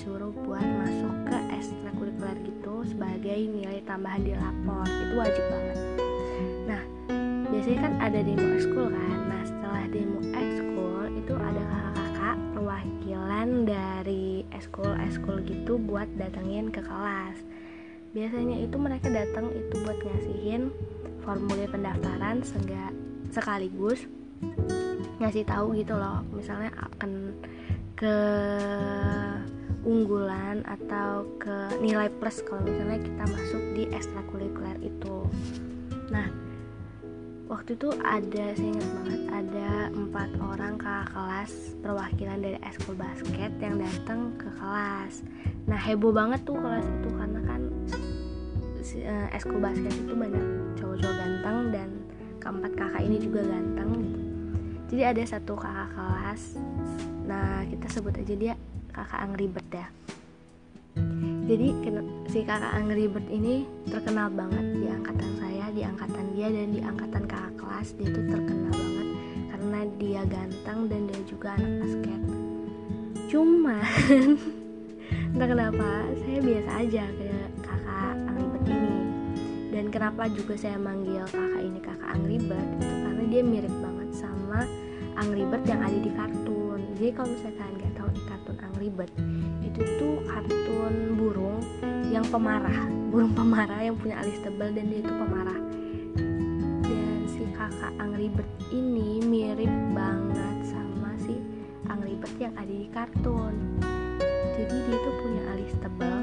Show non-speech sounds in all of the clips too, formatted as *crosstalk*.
disuruh buat masuk ke ekstrakurikuler gitu sebagai nilai tambahan di lapor. Itu wajib banget. Nah biasanya kan ada demo ekskul kan? Nah setelah demo ekskul itu ada kakak-kakak perwakilan dari ekskul-ekskul gitu buat datengin ke kelas. Biasanya itu mereka datang itu buat ngasihin formulir pendaftaran sehingga sekaligus ngasih tahu gitu loh misalnya akan ke unggulan atau ke nilai plus kalau misalnya kita masuk di ekstrakurikuler itu. Nah waktu itu ada saya ingat banget ada empat orang kakak kelas perwakilan dari eskul basket yang datang ke kelas. Nah heboh banget tuh kelas itu karena kan uh, eskul basket itu banyak cowok-cowok ganteng dan keempat kakak ini juga ganteng gitu. Jadi ada satu kakak kelas nah kita sebut aja dia kakak Angry Bird ya. Jadi si kakak Angry Bird ini terkenal banget di angkatan saya di angkatan dia dan di angkatan kakak kelas dia tuh terkenal banget karena dia ganteng dan dia juga anak basket. Cuman *laughs* entah kenapa saya biasa aja ke kakak Angry Bird ini. Dan kenapa juga saya manggil kakak ini kakak Angry Bird? Itu karena dia mirip banget sama Angry Bird yang ada di kartun. Jadi kalau misalnya di kartun Bird itu tuh kartun burung yang pemarah burung pemarah yang punya alis tebal dan dia itu pemarah. Dan si kakak Bird ini mirip banget sama si Bird yang ada di kartun. Jadi dia tuh punya alis tebal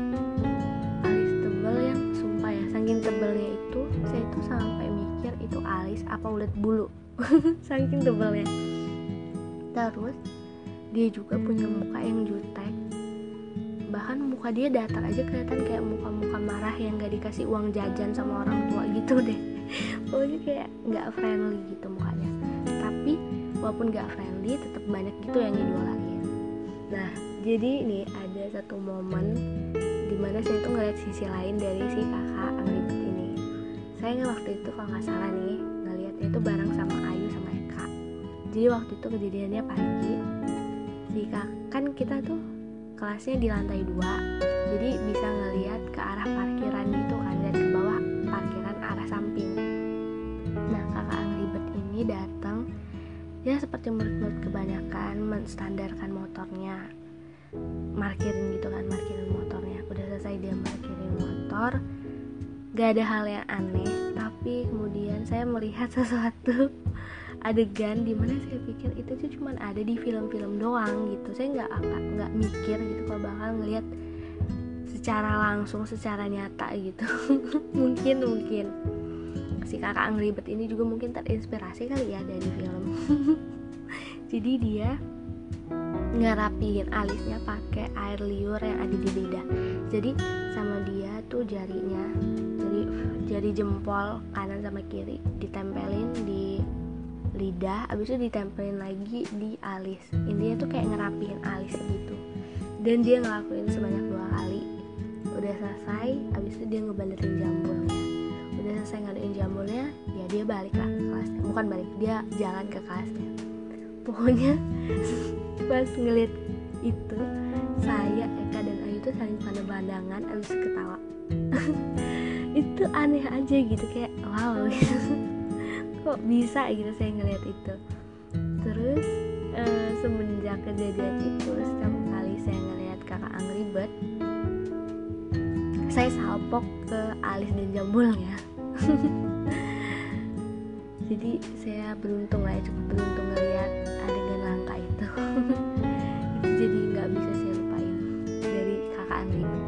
alis tebal yang sumpah ya saking tebalnya itu saya tuh sampai mikir itu alis apa ulet bulu. *laughs* Saking tebalnya. Terus dia juga punya muka yang jutek. Bahkan muka dia datar aja kelihatan kayak muka-muka marah yang gak dikasih uang jajan sama orang tua gitu deh. *laughs* Pokoknya kayak nggak friendly gitu mukanya. Tapi walaupun gak friendly tetap banyak gitu yang ngidolain nah jadi nih ada satu momen di mana saya tuh ngeliat sisi lain dari si kakak Angribet ini. Saya waktu itu kalau nggak salah nih ngeliatnya itu bareng sama Ayu sama Eka. Jadi waktu itu kejadiannya pagi si kak. Kan kita tuh kelasnya di lantai dua jadi bisa ngeliat ke arah parkiran gitu kan dan ke bawah parkiran arah samping. Nah kakak Angribet ini datang ya seperti menurut-menurut kebanyakan menstandarkan motornya. Markirin gitu kan markirin motornya. Udah selesai dia markirin motor. Gak ada hal yang aneh tapi kemudian saya melihat *laughs* sesuatu adegan di mana saya pikir itu tuh cuma ada di film-film doang gitu. Saya nggak akan nggak mikir gitu kalau bakal ngelihat secara langsung secara nyata gitu. *laughs* Mungkin mungkin. Si kakak Angribet ini juga mungkin terinspirasi kali ya dari film. *laughs* Jadi dia ngerapihin alisnya pakai air liur yang ada di lidah. Jadi sama dia tuh jarinya jadi jari jempol kanan sama kiri ditempelin di lidah abis itu ditempelin lagi di alis. Intinya tuh kayak ngerapihin alis gitu. Dan dia ngelakuin sebanyak dua kali. Udah selesai abis itu dia ngebanderin jambulnya udah selesai ngadain jambulnya ya dia balik lah ke kelasnya. Bukan balik dia jalan ke kelasnya. Pokoknya *laughs* pas ngeliat itu saya Eka dan Ayu tuh saling pandang pandangan abis ketawa. *laughs* Itu aneh aja gitu kayak wow *laughs* kok bisa gitu saya ngeliat itu. Terus uh, semenjak kejadian itu setiap kali saya ngeliat kakak Angry Bird saya salpok ke alis dan jambulnya *laughs* jadi saya beruntung lah ya cukup beruntung ngeliat adegan langka itu. *laughs* Jadi nggak bisa saya lupain dari kakak Angry Bird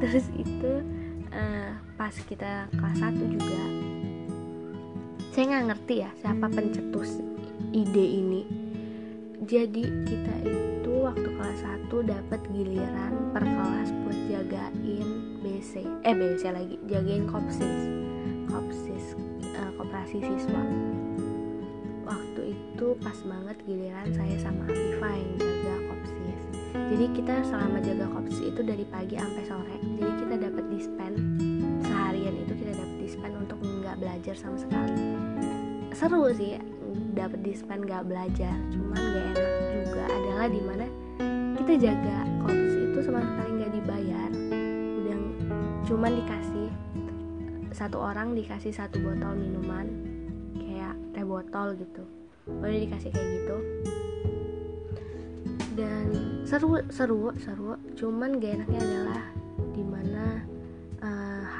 terus itu uh, pas kita kelas 1 juga saya nggak ngerti ya siapa pencetus ide ini. Jadi kita itu waktu kelas 1 dapat giliran per kelas buat jagain BC eh BC lagi jagain kopsis kopsis uh, koperasi siswa. Waktu itu pas banget giliran saya sama Afifa yang jaga kopsis. Jadi kita selama jaga kopsis itu dari pagi sampai sore. Jadi kita dapat dispen. Seharian itu kita dapat dispen untuk belajar sama sekali. Seru sih dapat dispen nggak belajar cuman gak enak juga. Adalah di mana kita jaga kopsis itu sama sekali nggak dibayar. Udah cuman dikasih satu orang dikasih satu botol minuman kayak teh botol gitu. Boleh dikasih kayak gitu. Dan seru seru seru. Cuman gak enaknya adalah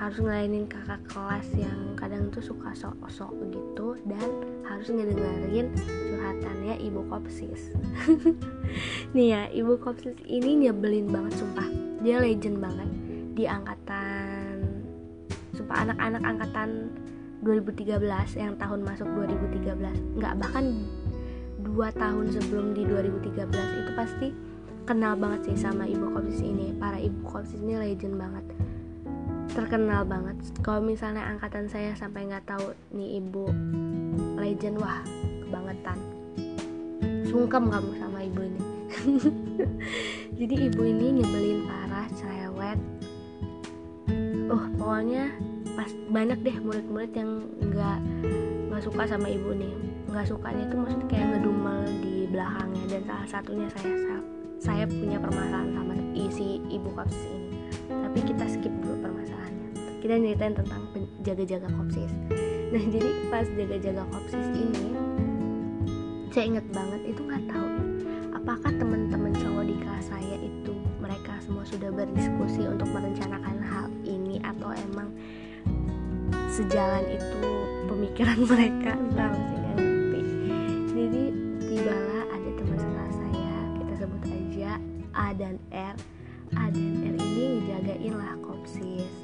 harus ngelainin kakak kelas yang kadang tuh suka sok-sok gitu dan harus ngedengerin curhatannya ibu kopsis. *laughs* Nih ya ibu kopsis ini nyebelin banget sumpah. Dia legend banget di angkatan sumpah anak-anak angkatan 2013 yang tahun masuk 2013 nggak bahkan dua tahun sebelum di 2013 itu pasti kenal banget sih sama ibu kopsis ini. Para ibu kopsis ini legend banget terkenal banget. Kalau misalnya angkatan saya sampai nggak tahu nih ibu legend wah kebangetan. Sungkem kamu sama ibu ini. *laughs* Jadi ibu ini nyebelin parah cerewet. Uh pokoknya pas banyak deh murid-murid yang nggak nggak suka sama ibu nih nggak sukanya itu maksudnya kayak ngedumel di belakangnya. Dan salah satunya saya saya punya permasalahan sama isi ibu kopsis ini. Tapi kita skip dulu permasalahannya kita nyeritain tentang jaga-jaga kopsis. Nah jadi pas jaga-jaga kopsis ini saya inget banget itu nggak tahu apakah teman-teman cowok di kelas saya itu mereka semua sudah berdiskusi untuk merencanakan hal ini atau emang sejalan itu pemikiran *laughs* mereka? Entah sih dan R. A dan R ini ngejagain lah kopsis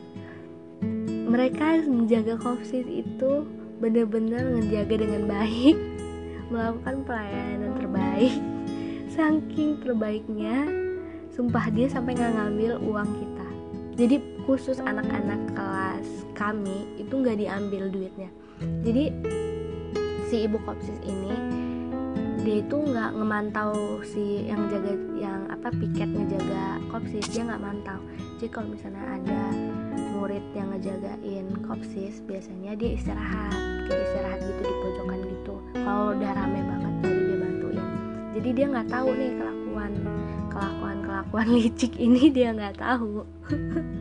mereka menjaga kopsis itu bener-bener ngejaga dengan baik *laughs* melakukan pelayanan terbaik. Saking terbaiknya sumpah dia sampai nggak ngambil uang kita. Jadi khusus anak-anak kelas kami itu nggak diambil duitnya. Jadi si ibu kopsis ini dia itu nggak ngemantau si yang jaga yang apa piket ngejaga kopsis dia nggak mantau. Jadi kalau misalnya ada murid yang ngejagain kopsis biasanya dia istirahat kayak istirahat gitu di pojokan gitu. Kalau udah rame banget baru dia bantuin. Jadi dia nggak tahu nih kelakuan kelakuan kelakuan *laughs* licik ini dia nggak tahu.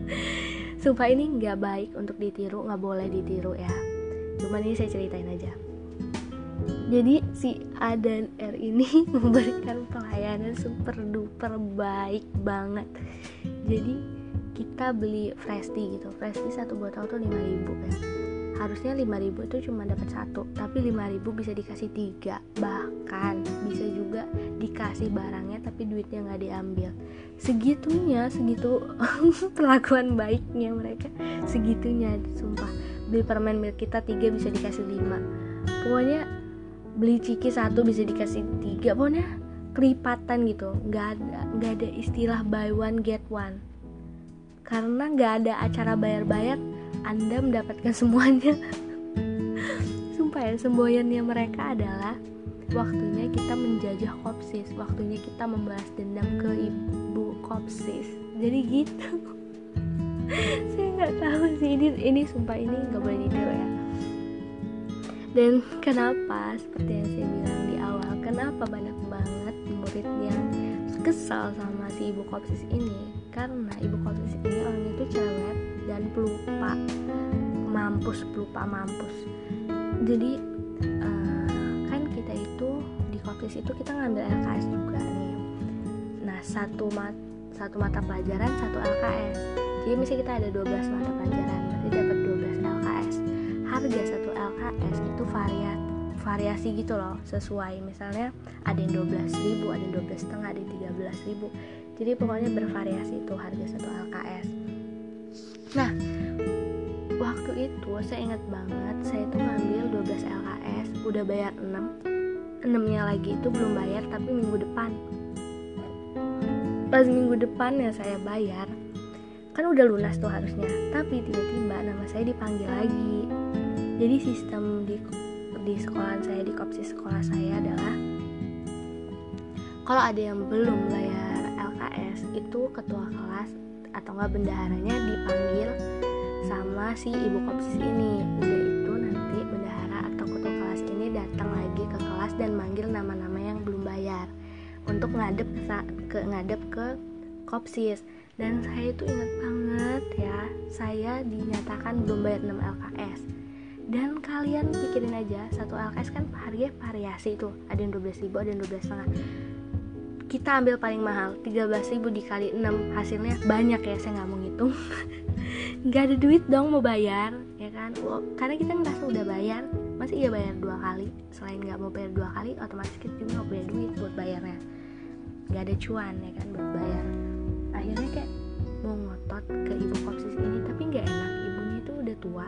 *laughs* Sumpah ini nggak baik untuk ditiru nggak boleh ditiru ya. Cuman ini saya ceritain aja. Jadi si A dan R ini *laughs* memberikan pelayanan super duper baik banget. Jadi kita beli fresh tea gitu. Fresh tea satu botol tuh 5000 ya harusnya 5000 itu cuma dapat satu tapi 5000 bisa dikasih tiga. Bahkan bisa juga dikasih barangnya tapi duitnya nggak diambil. Segitunya segitu *laughs* perlakuan baiknya mereka. Segitunya sumpah. Beli permen milk kita tiga bisa dikasih lima. Pokoknya beli ciki satu bisa dikasih tiga. Pokoknya kelipatan gitu. Nggak ada nggak ada istilah buy one get one karena nggak ada acara bayar-bayar anda mendapatkan semuanya. Sumpah ya semboyannya mereka adalah waktunya kita menjajah kopsis waktunya kita membalas dendam ke ibu kopsis. Jadi gitu. Saya nggak tahu sih ini ini sumpah ini nggak boleh ditiru ya. Dan kenapa seperti yang saya bilang di awal kenapa banyak banget murid yang kesal sama si ibu kopsis ini? Karena ibu kopsis orangnya itu cewek dan pelupa mampus pelupa mampus. Jadi uh, kan kita itu di kopsis itu kita ngambil LKS juga nih. Nah satu mat satu mata pelajaran satu LKS jadi misalnya kita ada 12 mata pelajaran berarti dapat 12 LKS harga satu LKS itu variat variasi gitu loh sesuai. Misalnya ada yang 12 ribu ada yang 12 setengah ada yang 13 ribu. Jadi pokoknya bervariasi itu harga satu LKS nah waktu itu saya ingat banget saya itu ngambil 12 LKS udah bayar 6 6 nya lagi itu belum bayar tapi minggu depan. Pas minggu depan ya saya bayar kan udah lunas tuh harusnya tapi tiba-tiba nama saya dipanggil lagi. Jadi sistem di di sekolah saya di kopsi sekolah saya adalah kalau ada yang belum bayar LKS ketua kelas atau enggak bendaharanya dipanggil sama si ibu kopsis ini. Udah itu nanti bendahara atau ketua kelas ini datang lagi ke kelas dan manggil nama-nama yang belum bayar untuk ngadep ke ngadep ke kopsis. Dan saya itu ingat banget ya saya dinyatakan belum bayar 6 LKS dan kalian pikirin aja satu LKS kan harganya variasi tuh. Ada yang 12 ribu ada yang 12 setengah kita ambil paling mahal 13 ribu dikali 6 hasilnya banyak ya saya nggak mau ngitung. *laughs* Nggak ada duit dong mau bayar ya kan? Oh, karena kita ngerasa udah bayar. Masih iya bayar dua kali? Selain nggak mau bayar dua kali otomatis kita juga nggak punya duit buat bayarnya. Nggak ada cuan ya kan buat bayar. Akhirnya kayak mau ngotot ke ibu kopsis ini tapi nggak enak. Ibunya itu udah tua.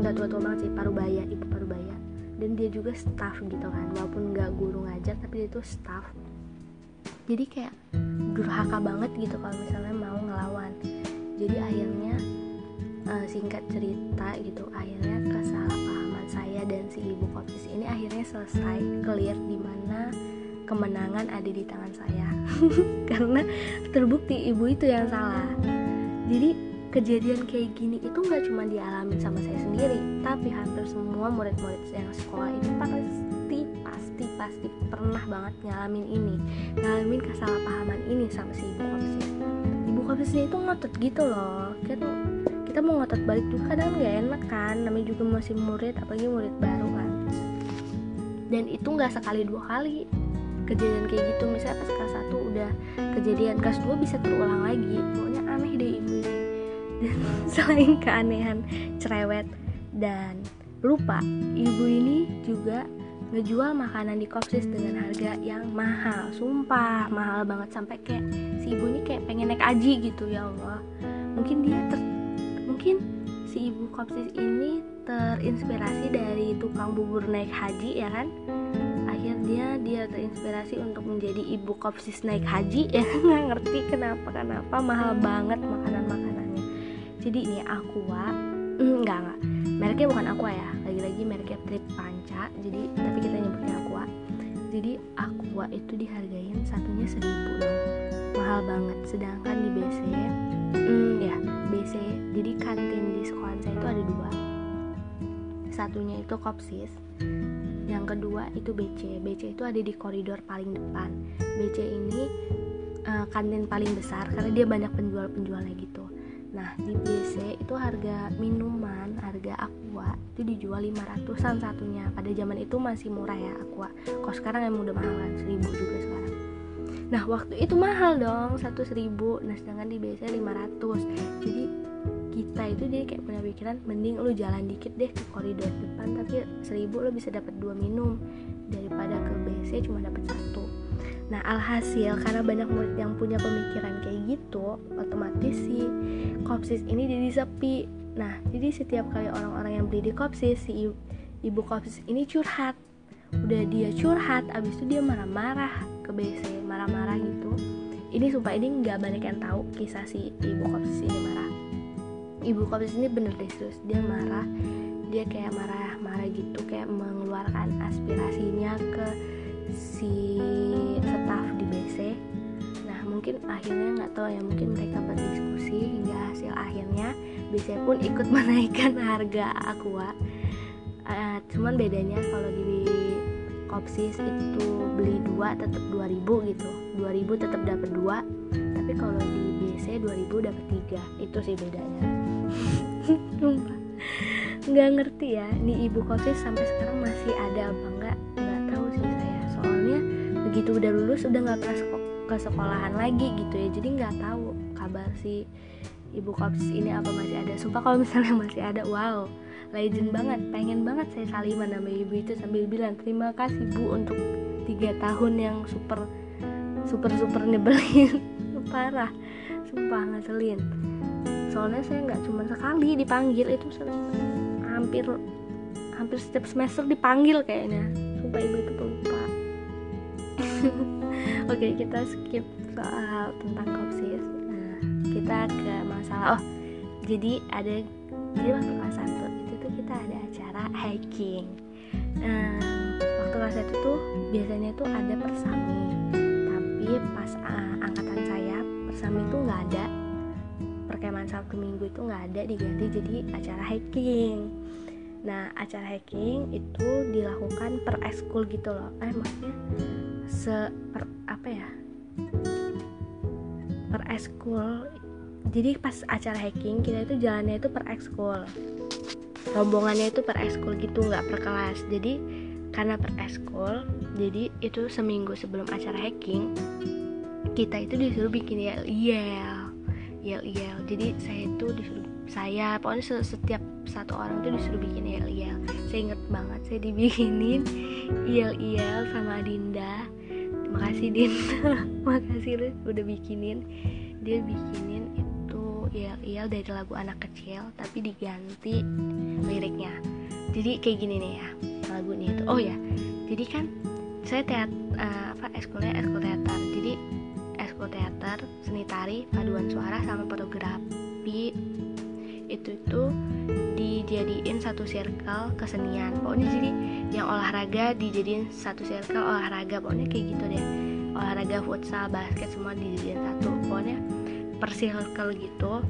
Nggak tua-tua banget sih parubaya ibu parubaya dan dia juga staff gitu kan. Walaupun nggak guru ngajar tapi dia itu staff jadi kayak durhaka banget gitu kalau misalnya mau ngelawan. Jadi akhirnya uh, singkat cerita gitu akhirnya kesalahpahaman saya dan si ibu kopsis ini akhirnya selesai clear di mana kemenangan ada di tangan saya. *laughs* Karena terbukti ibu itu yang salah. Jadi kejadian kayak gini itu nggak cuma dialami sama saya sendiri tapi hampir semua murid-murid yang sekolah itu pasti pasti pasti pernah banget ngalamin ini. Ngalamin kesalahpahaman ini sama si ibu kopsis ibu kopsisnya itu ngotot gitu loh. Kan kita mau ngotot balik juga kadang nggak enak kan. Namanya juga masih murid apalagi murid baru kan. Dan itu nggak sekali dua kali kejadian kayak gitu. Misalnya pas kelas 1 udah kejadian kelas 2 bisa terulang lagi. Pokoknya aneh deh ibu ini. Dan *laughs* selain keanehan cerewet dan lupa ibu ini juga ngejual makanan di kopsis dengan harga yang mahal. Sumpah mahal banget. Sampai kayak si ibu ini kayak pengen naik aji gitu ya Allah. Mungkin dia ter mungkin si ibu kopsis ini terinspirasi dari tukang bubur naik haji ya kan? Akhirnya dia terinspirasi untuk menjadi ibu kopsis naik haji ya. *laughs* Nggak ngerti kenapa kenapa mahal banget makanan makanannya jadi ini aqua. Mm, nggak nggak. Mereknya bukan aqua ya jadi tapi kita nyebutnya aqua. Jadi aqua itu dihargain satunya seribu dong mahal banget. Sedangkan di BC mm, ya BC jadi kantin di sekolah saya itu ada dua. Satunya itu kopsis yang kedua itu BC BC itu ada di koridor paling depan. BC ini uh, kantin paling besar karena dia banyak penjual-penjualnya gitu nah di BC itu harga minuman harga aqua itu dijual 500an satunya. Pada zaman itu masih murah ya aqua. Kok sekarang emang udah mahal kan 1000 juga sekarang. Nah waktu itu mahal dong satu seribu nah sedangkan di BC 500 jadi kita itu dia kayak punya pikiran mending lu jalan dikit deh ke koridor depan tapi seribu lu bisa dapat dua minum. Daripada ke BC cuma dapat satu nah alhasil karena banyak murid yang punya pemikiran kayak gitu otomatis si kopsis ini jadi sepi. Nah jadi setiap kali orang-orang yang beli di kopsis si ibu kopsis ini curhat. Udah dia curhat abis itu dia marah-marah ke BC marah-marah gitu. Ini sumpah ini nggak banyak yang tahu kisah si ibu kopsis ini marah. Ibu kopis ini bener deh terus dia marah dia kayak marah-marah gitu kayak mengeluarkan aspirasinya ke si staff di BC nah mungkin akhirnya nggak tahu ya mungkin mereka berdiskusi hingga hasil akhirnya BC pun ikut *laughs* menaikkan harga aqua. Uh, cuman bedanya kalau di kopsis itu beli dua tetap 2000 gitu. 2000 tetap dapat dua tapi kalau di BC 2000 dapat tiga. Itu sih bedanya. *laughs* Nggak ngerti ya di ibu kosis sampai sekarang masih ada apa enggak soalnya begitu udah lulus udah nggak pernah ke sekolahan lagi gitu ya. Jadi nggak tahu kabar si ibu kosis ini apa masih ada. Sumpah kalau misalnya *laughs* masih ada wow legend banget. Pengen banget saya saliman sama ibu itu sambil bilang terima kasih bu untuk tiga tahun yang super super super nyebelin. *laughs* Parah. Sumpah ngeselin. Soalnya saya nggak cuma sekali dipanggil itu hampir hampir setiap semester dipanggil kayaknya. Supaya ibu itu pelupa *laughs* oke kita skip soal tentang kopsis. Nah kita ke masalah oh jadi ada jadi waktu kelas satu itu tuh kita ada acara hiking. Um, waktu kelas satu tuh biasanya tuh ada persami tapi pas uh, angkatan saya Sam itu nggak ada. Perkemahan Sabtu Minggu itu nggak ada diganti jadi acara hiking. Nah acara hiking itu dilakukan per eskul gitu loh. Eh maksudnya se per apa ya? Per eskul jadi pas acara hiking kita itu jalannya itu per ekskul. Rombongannya itu per ekskul gitu nggak per kelas. Jadi karena per ekskul jadi itu seminggu sebelum acara hiking kita itu disuruh bikin yel yel. Yel yel jadi saya itu disuruh saya pokoknya setiap satu orang itu disuruh bikin yel yel saya inget banget saya dibikinin yel sama Dinda. *laughs* Makasih Dinda makasih lu udah bikinin. Dia bikinin yel-yel dari lagu anak kecil tapi diganti liriknya. Jadi kayak gini nih ya lagunya itu. Oh ya jadi kan saya teat uh, apa eskulnya eskul teater jadi eskul teater seni tari paduan suara sama fotografi. Itu dijadiin satu circle kesenian. Pokoknya jadi yang olahraga dijadiin satu circle olahraga. Pokoknya kayak gitu deh. Olahraga futsal basket semua dijadiin satu. Pokoknya per circle gitu.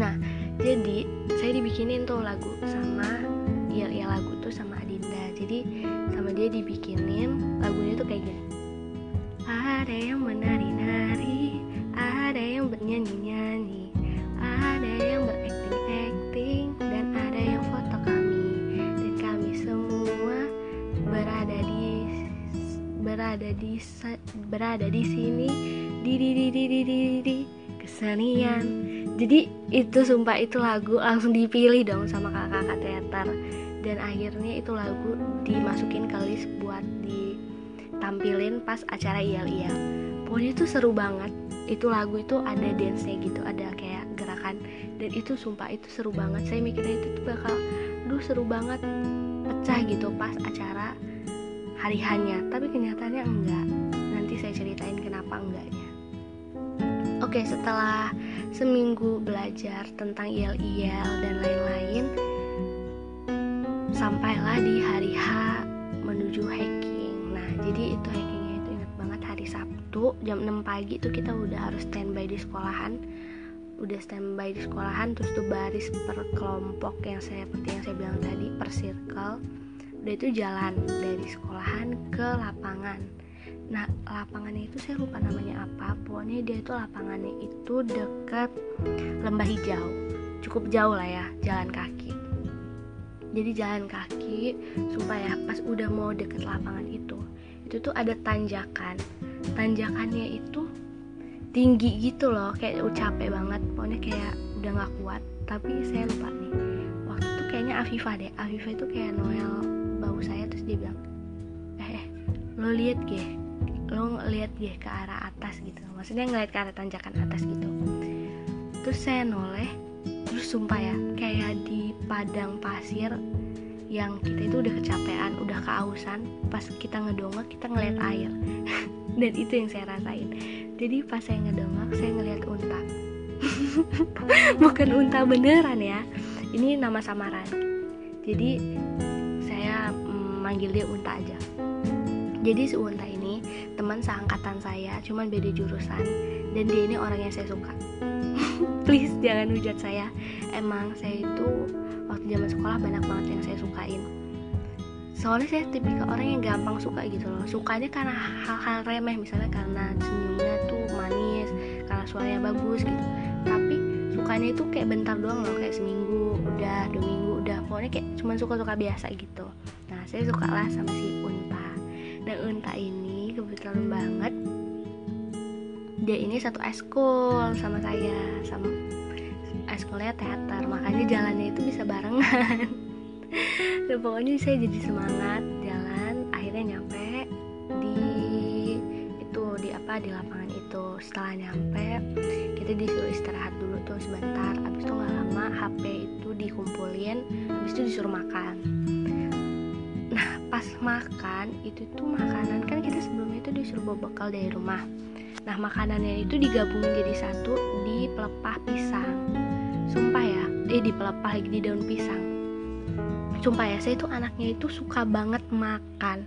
Nah jadi saya dibikinin tuh lagu sama ya ya lagu tuh sama Adinda. Jadi sama dia dibikinin lagunya tuh kayak gini. Ada yang menari-nari ada yang bernyanyi-nyanyi berada di berada di sini. Di di di di di di, di kesenian. Jadi itu sumpah itu lagu langsung dipilih dong sama kakak-kakak teater. Dan akhirnya itu lagu dimasukin ke list buat ditampilin pas acara IL-IL pokoknya itu seru banget. Itu lagu itu ada dance-nya gitu ada kayak gerakan. Dan itu sumpah itu seru banget. Saya mikirnya itu tuh bakal duh seru banget. Pecah gitu pas acara hari hanya tapi kenyataannya enggak nanti saya ceritain kenapa enggaknya Oke, setelah seminggu belajar tentang IEL-IEL dan lain-lain, sampailah di hari H menuju hiking. Nah, jadi itu hikingnya itu ingat banget hari Sabtu jam 6 pagi itu kita udah harus standby di sekolahan. Udah standby di sekolahan terus tuh baris per kelompok yang saya seperti yang saya bilang tadi per circle. Udah itu jalan dari sekolahan ke lapangan. Nah lapangannya itu saya lupa namanya apa. Pokoknya dia itu lapangannya itu dekat lembah hijau. Cukup jauh lah ya jalan kaki. Jadi jalan kaki supaya pas udah mau deket lapangan itu itu tuh ada tanjakan. Tanjakannya itu tinggi gitu loh kayak capek banget. Pokoknya kayak udah nggak kuat. Tapi saya lupa nih waktu itu kayaknya Afifa deh. Afifa itu kayak Noel bau saya terus dia bilang eh, lo lihat gak lo ngeliat dia ke arah atas gitu. Maksudnya ngeliat ke arah tanjakan atas gitu. Terus saya noleh terus sumpah ya kayak di padang pasir yang kita itu udah kecapean udah kehausan pas kita ngedongak kita ngeliat air. *laughs* Dan itu yang saya rasain. Jadi pas saya ngedongak saya ngeliat unta. *laughs* Bukan unta beneran ya ini nama samaran. Jadi manggil dia unta aja. Jadi si unta ini teman seangkatan saya cuman beda jurusan. Dan dia ini orang yang saya suka. *laughs* Please jangan hujat saya. Emang saya itu waktu zaman sekolah banyak banget yang saya sukain. Soalnya saya tipikal orang yang gampang suka gitu loh. Sukanya karena hal-hal remeh misalnya karena senyumnya tuh manis karena suaranya bagus gitu. Tapi sukanya itu kayak bentar doang loh kayak seminggu udah dua minggu udah pokoknya kayak cuma suka-suka biasa gitu. Nah saya suka lah sama si Unta. Dan Unta ini kebetulan banget dia ini satu eskul sama saya sama eskulnya teater. Makanya jalannya itu bisa barengan. Dan *laughs* pokoknya saya jadi semangat jalan akhirnya nyampe apa di lapangan itu. Setelah nyampe kita disuruh istirahat dulu tuh sebentar. Abis itu nggak lama HP itu dikumpulin. Abis itu disuruh makan. Nah pas makan itu tuh makanan kan kita sebelumnya itu disuruh bawa bekal dari rumah. Nah makanannya itu digabungin jadi satu di pelepah pisang. Sumpah ya eh di pelepah di daun pisang. Sumpah ya saya itu anaknya itu suka banget makan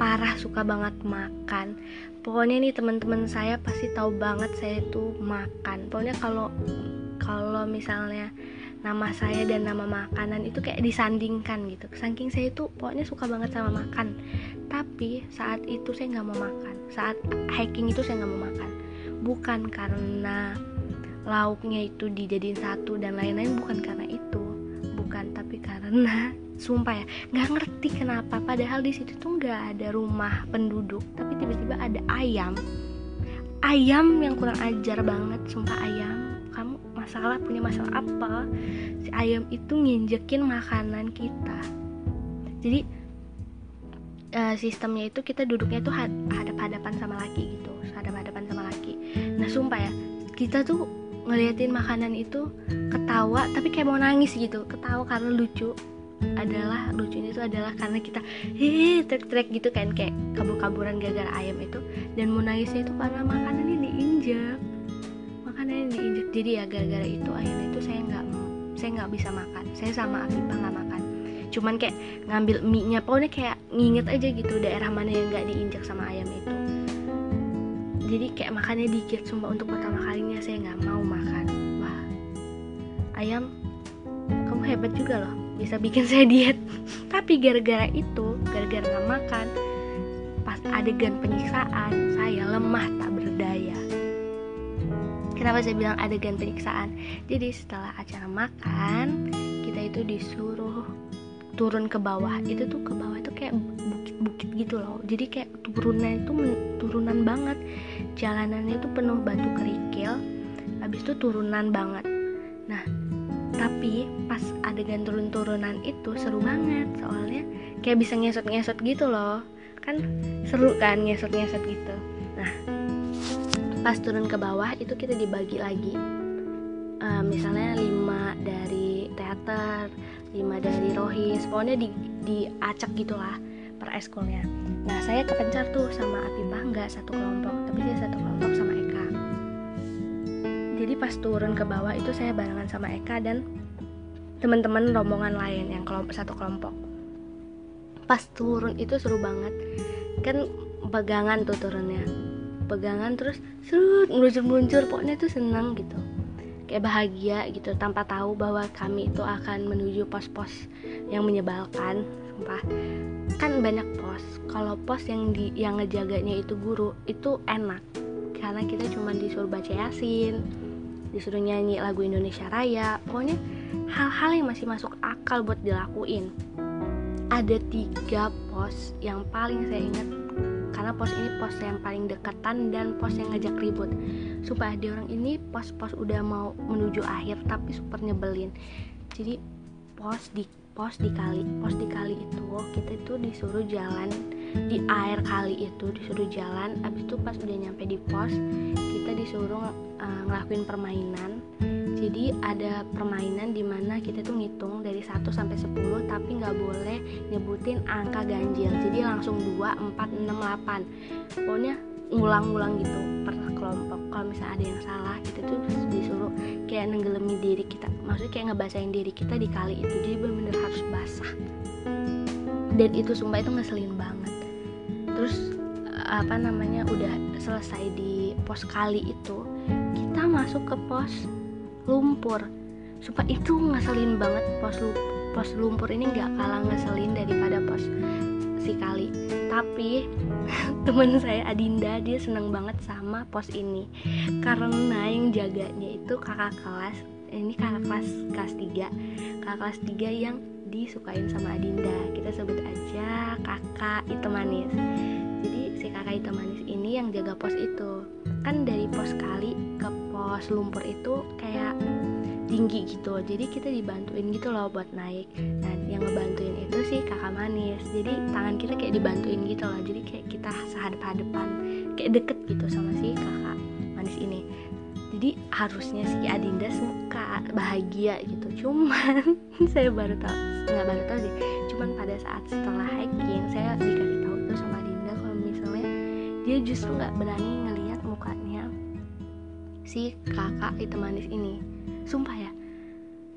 parah suka banget makan. Pokoknya nih teman-teman saya pasti tahu banget saya itu makan. Pokoknya kalau kalau misalnya nama saya dan nama makanan itu kayak disandingkan gitu. Saking saya itu pokoknya suka banget sama makan. Tapi saat itu saya nggak mau makan. Saat hiking itu saya nggak mau makan. Bukan karena lauknya itu dijadiin satu dan lain-lain bukan karena itu. Bukan tapi karena sumpah ya nggak ngerti kenapa. Padahal di situ tuh nggak ada rumah penduduk tapi tiba-tiba ada ayam. Ayam yang kurang ajar banget sumpah ayam. Masalah punya masalah apa? Si ayam itu nginjekin makanan kita. Jadi uh, sistemnya itu kita duduknya tuh hadap-hadapan sama laki gitu. Hadap-hadapan sama laki. Nah sumpah ya kita tuh ngeliatin makanan itu ketawa tapi kayak mau nangis gitu. Ketawa karena lucu adalah lucunya itu adalah karena kita hehe trek-trek gitu kan kayak kabur-kaburan gara-gara ayam itu. Dan mau nangisnya itu karena makanannya diinjak makanannya diinjek. Jadi ya gara-gara itu akhirnya itu saya nggak saya nggak bisa makan. Saya sama Afifah nggak makan. Cuman kayak ngambil mie nya pokoknya kayak nginget aja gitu daerah mana yang nggak diinjak sama ayam itu. Jadi kayak makannya dikit sumpah untuk pertama kalinya saya nggak mau makan. Wah ayam kamu hebat juga loh bisa bikin saya diet tapi gara-gara itu gara-gara nggak makan pas adegan penyiksaan saya lemah tak berdaya Kenapa saya bilang adegan penyiksaan? Jadi setelah acara makan, kita itu disuruh turun ke bawah. Itu tuh ke bawah itu kayak bukit-bukit gitu loh. Jadi kayak turunan itu turunan banget. Jalanannya itu penuh batu kerikil. Habis itu turunan banget. Nah, tapi pas adegan turun-turunan itu seru banget soalnya kayak bisa ngesot-ngesot gitu loh. Kan seru kan ngesot-ngesot gitu. Nah, pas turun ke bawah itu kita dibagi lagi uh, misalnya lima dari teater lima dari rohis pokoknya di diacak gitulah per eskulnya nah saya kepencar tuh sama Afifah nggak satu kelompok tapi saya satu kelompok jadi pas turun ke bawah itu saya barengan sama Eka dan teman-teman rombongan lain yang kelompok satu kelompok. Pas turun itu seru banget. Kan pegangan tuh turunnya. Pegangan terus serut meluncur-meluncur pokoknya tuh senang gitu. Kayak bahagia gitu tanpa tahu bahwa kami itu akan menuju pos-pos yang menyebalkan sumpah. Kan banyak pos. Kalau pos yang di yang ngejaganya itu guru itu enak. Karena kita cuma disuruh baca yasin disuruh nyanyi lagu Indonesia Raya. Pokoknya hal-hal yang masih masuk akal buat dilakuin. Ada tiga pos yang paling saya ingat. Karena pos ini pos yang paling dekatan dan pos yang ngajak ribut. Supaya di orang ini pos-pos udah mau menuju akhir tapi super nyebelin. Jadi pos di pos di kali pos di kali itu kita itu disuruh jalan di air kali itu disuruh jalan abis itu pas udah nyampe di pos kita disuruh uh, ngelakuin permainan. Jadi ada permainan di mana kita tuh ngitung dari 1 sampai 10 tapi nggak boleh nyebutin angka ganjil. Jadi langsung 2, 4, 6, 8 pokoknya ngulang-ngulang gitu per kelompok. Kalau misalnya ada yang salah kita tuh disuruh kayak nenggelemi diri kita. Maksudnya kayak ngebasahin diri kita di kali itu. Jadi bener-bener harus basah. Dan itu sumpah itu ngeselin banget terus apa namanya udah selesai di pos kali itu kita masuk ke pos lumpur. Sumpah itu ngeselin banget pos pos lumpur ini nggak kalah ngeselin daripada pos si kali. Tapi *laughs* temen saya Adinda dia seneng banget sama pos ini. Karena yang jaganya itu kakak kelas ini kakak kelas kelas 3 kakak kelas 3 yang disukain sama Adinda. Kita sebut aja kakak itu manis. Jadi si kakak itu manis ini yang jaga pos itu. Kan dari pos kali ke pos lumpur itu kayak tinggi gitu. Jadi kita dibantuin gitu loh buat naik. Nah yang ngebantuin itu sih kakak manis. Jadi tangan kita kayak dibantuin gitu loh. Jadi kayak kita sehadap hadapan kayak deket gitu sama si kakak manis ini jadi harusnya si Adinda suka bahagia gitu. Cuman *laughs* saya baru tahu nggak baru tahu sih cuman pada saat setelah hiking saya dikasih tahu tuh sama Adinda kalau misalnya dia justru nggak berani si kakak itu manis ini. Sumpah ya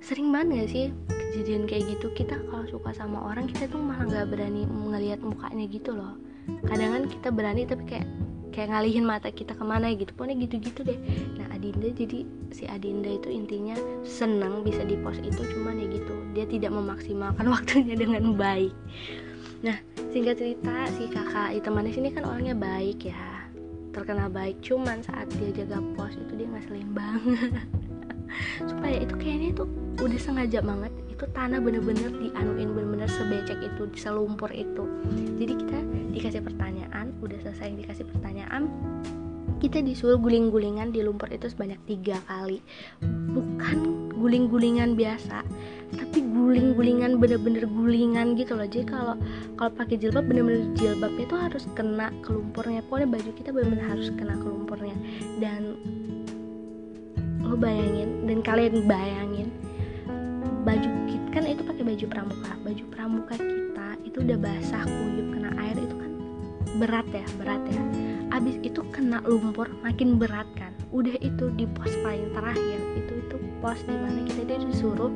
sering banget gak sih kejadian kayak gitu? Kita kalau suka sama orang kita tuh malah nggak berani ngelihat mukanya gitu loh. Kadang kan kita berani tapi kayak kayak ngalihin mata kita ke mana gitu. Pokoknya gitu-gitu deh. Nah Adinda jadi si Adinda itu intinya seneng bisa di pos itu cuman ya gitu dia tidak memaksimalkan *laughs* waktunya dengan baik. Nah singkat cerita si kakak temannya sini kan orangnya baik ya terkenal baik cuman saat dia jaga pos itu dia ngeselin banget. *laughs* Supaya itu kayaknya itu udah sengaja banget itu tanah bener-bener dianuin bener-bener sebecek itu selumpur itu. Jadi kita dikasih pertanyaan udah selesai dikasih pertanyaan kita disuruh guling-gulingan di lumpur itu sebanyak tiga kali. Bukan guling-gulingan biasa tapi guling-gulingan bener-bener gulingan gitu loh. Jadi kalau kalau pakai jilbab bener-bener jilbabnya itu harus kena ke lumpurnya. Pokoknya baju kita bener-bener harus kena ke lumpurnya. Dan lo bayangin dan kalian bayangin baju kita kan itu pakai baju pramuka. Baju pramuka kita itu udah basah kuyup kena air itu berat ya berat ya. Abis itu kena lumpur makin berat kan. Udah itu di pos paling terakhir itu itu pos di mana kita dia disuruh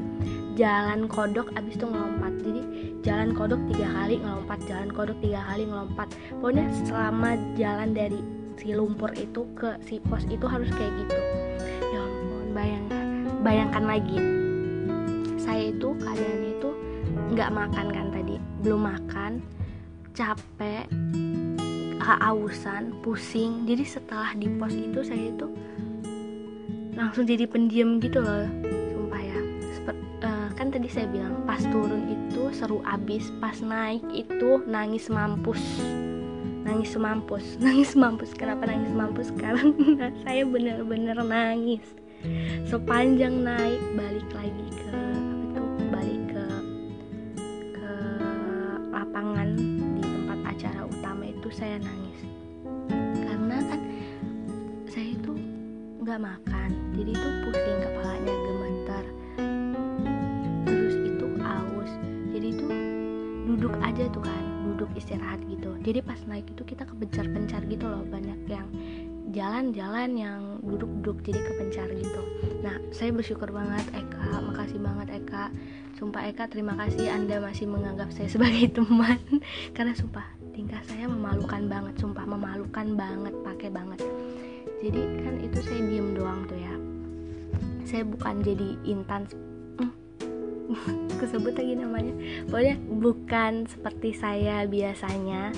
jalan kodok abis itu ngelompat. Jadi jalan kodok tiga kali ngelompat jalan kodok tiga kali ngelompat. Pokoknya selama jalan dari si lumpur itu ke si pos itu harus kayak gitu. Ya ampun bayangkan bayangkan lagi. Saya itu keadaannya itu nggak makan kan tadi belum makan capek kehausan pusing. Jadi setelah di pos itu saya itu langsung jadi pendiam gitu loh sumpah ya. Seper, uh, kan tadi saya bilang pas turun itu seru abis pas naik itu nangis mampus. Nangis mampus *laughs* nangis mampus. Kenapa nangis mampus? *laughs* Karena saya bener-bener nangis. Sepanjang naik balik lagi ke saya nangis. Karena kan saya itu nggak makan jadi itu pusing kepalanya gemeter. Terus itu aus jadi itu duduk aja tuh kan duduk istirahat gitu. Jadi pas naik itu kita kepencar-pencar gitu loh banyak yang jalan-jalan yang duduk-duduk jadi kepencar gitu. Nah saya bersyukur banget Eka. Makasih banget Eka. Sumpah Eka terima kasih Anda masih menganggap saya sebagai *laughs* teman. Karena sumpah tingkah saya memalukan banget sumpah memalukan banget pakai banget. Jadi kan itu saya diem doang tuh ya. Saya bukan jadi intan hmm. *laughs* kesebut lagi namanya. Pokoknya bukan seperti saya biasanya.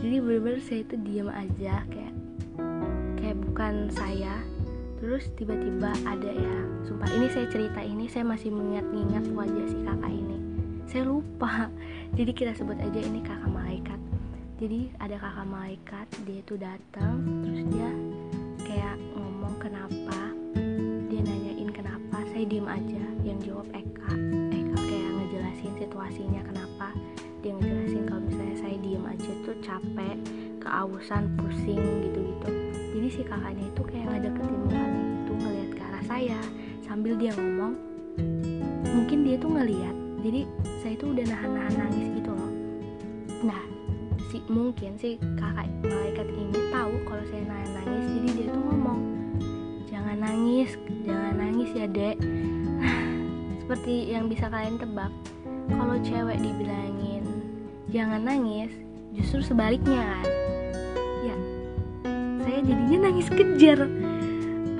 Jadi bener-bener saya itu diem aja kayak kayak bukan saya. Terus tiba-tiba ada ya sumpah ini saya cerita ini saya masih mengingat-ingat wajah si kakak ini. Saya lupa. *laughs* Jadi kita sebut aja ini kakak malaikat jadi ada kakak malaikat dia itu datang terus dia kayak ngomong kenapa dia nanyain kenapa saya diem aja. Yang jawab Eka Eka kayak ngejelasin situasinya kenapa. Dia ngejelasin kalau misalnya saya diem aja tuh capek keausan pusing gitu-gitu. Jadi si kakaknya itu kayak ngedeketin mukanya itu ngelihat ke arah saya. Sambil dia ngomong mungkin dia tuh ngeliat. Jadi saya tuh udah nahan-nahan nangis gitu loh. Nah si mungkin si kakak malaikat ini tahu kalau saya nangis jadi dia tuh ngomong jangan nangis jangan nangis ya dek. *laughs* Seperti yang bisa kalian tebak kalau cewek dibilangin jangan nangis justru sebaliknya kan? Ya saya jadinya nangis kejar.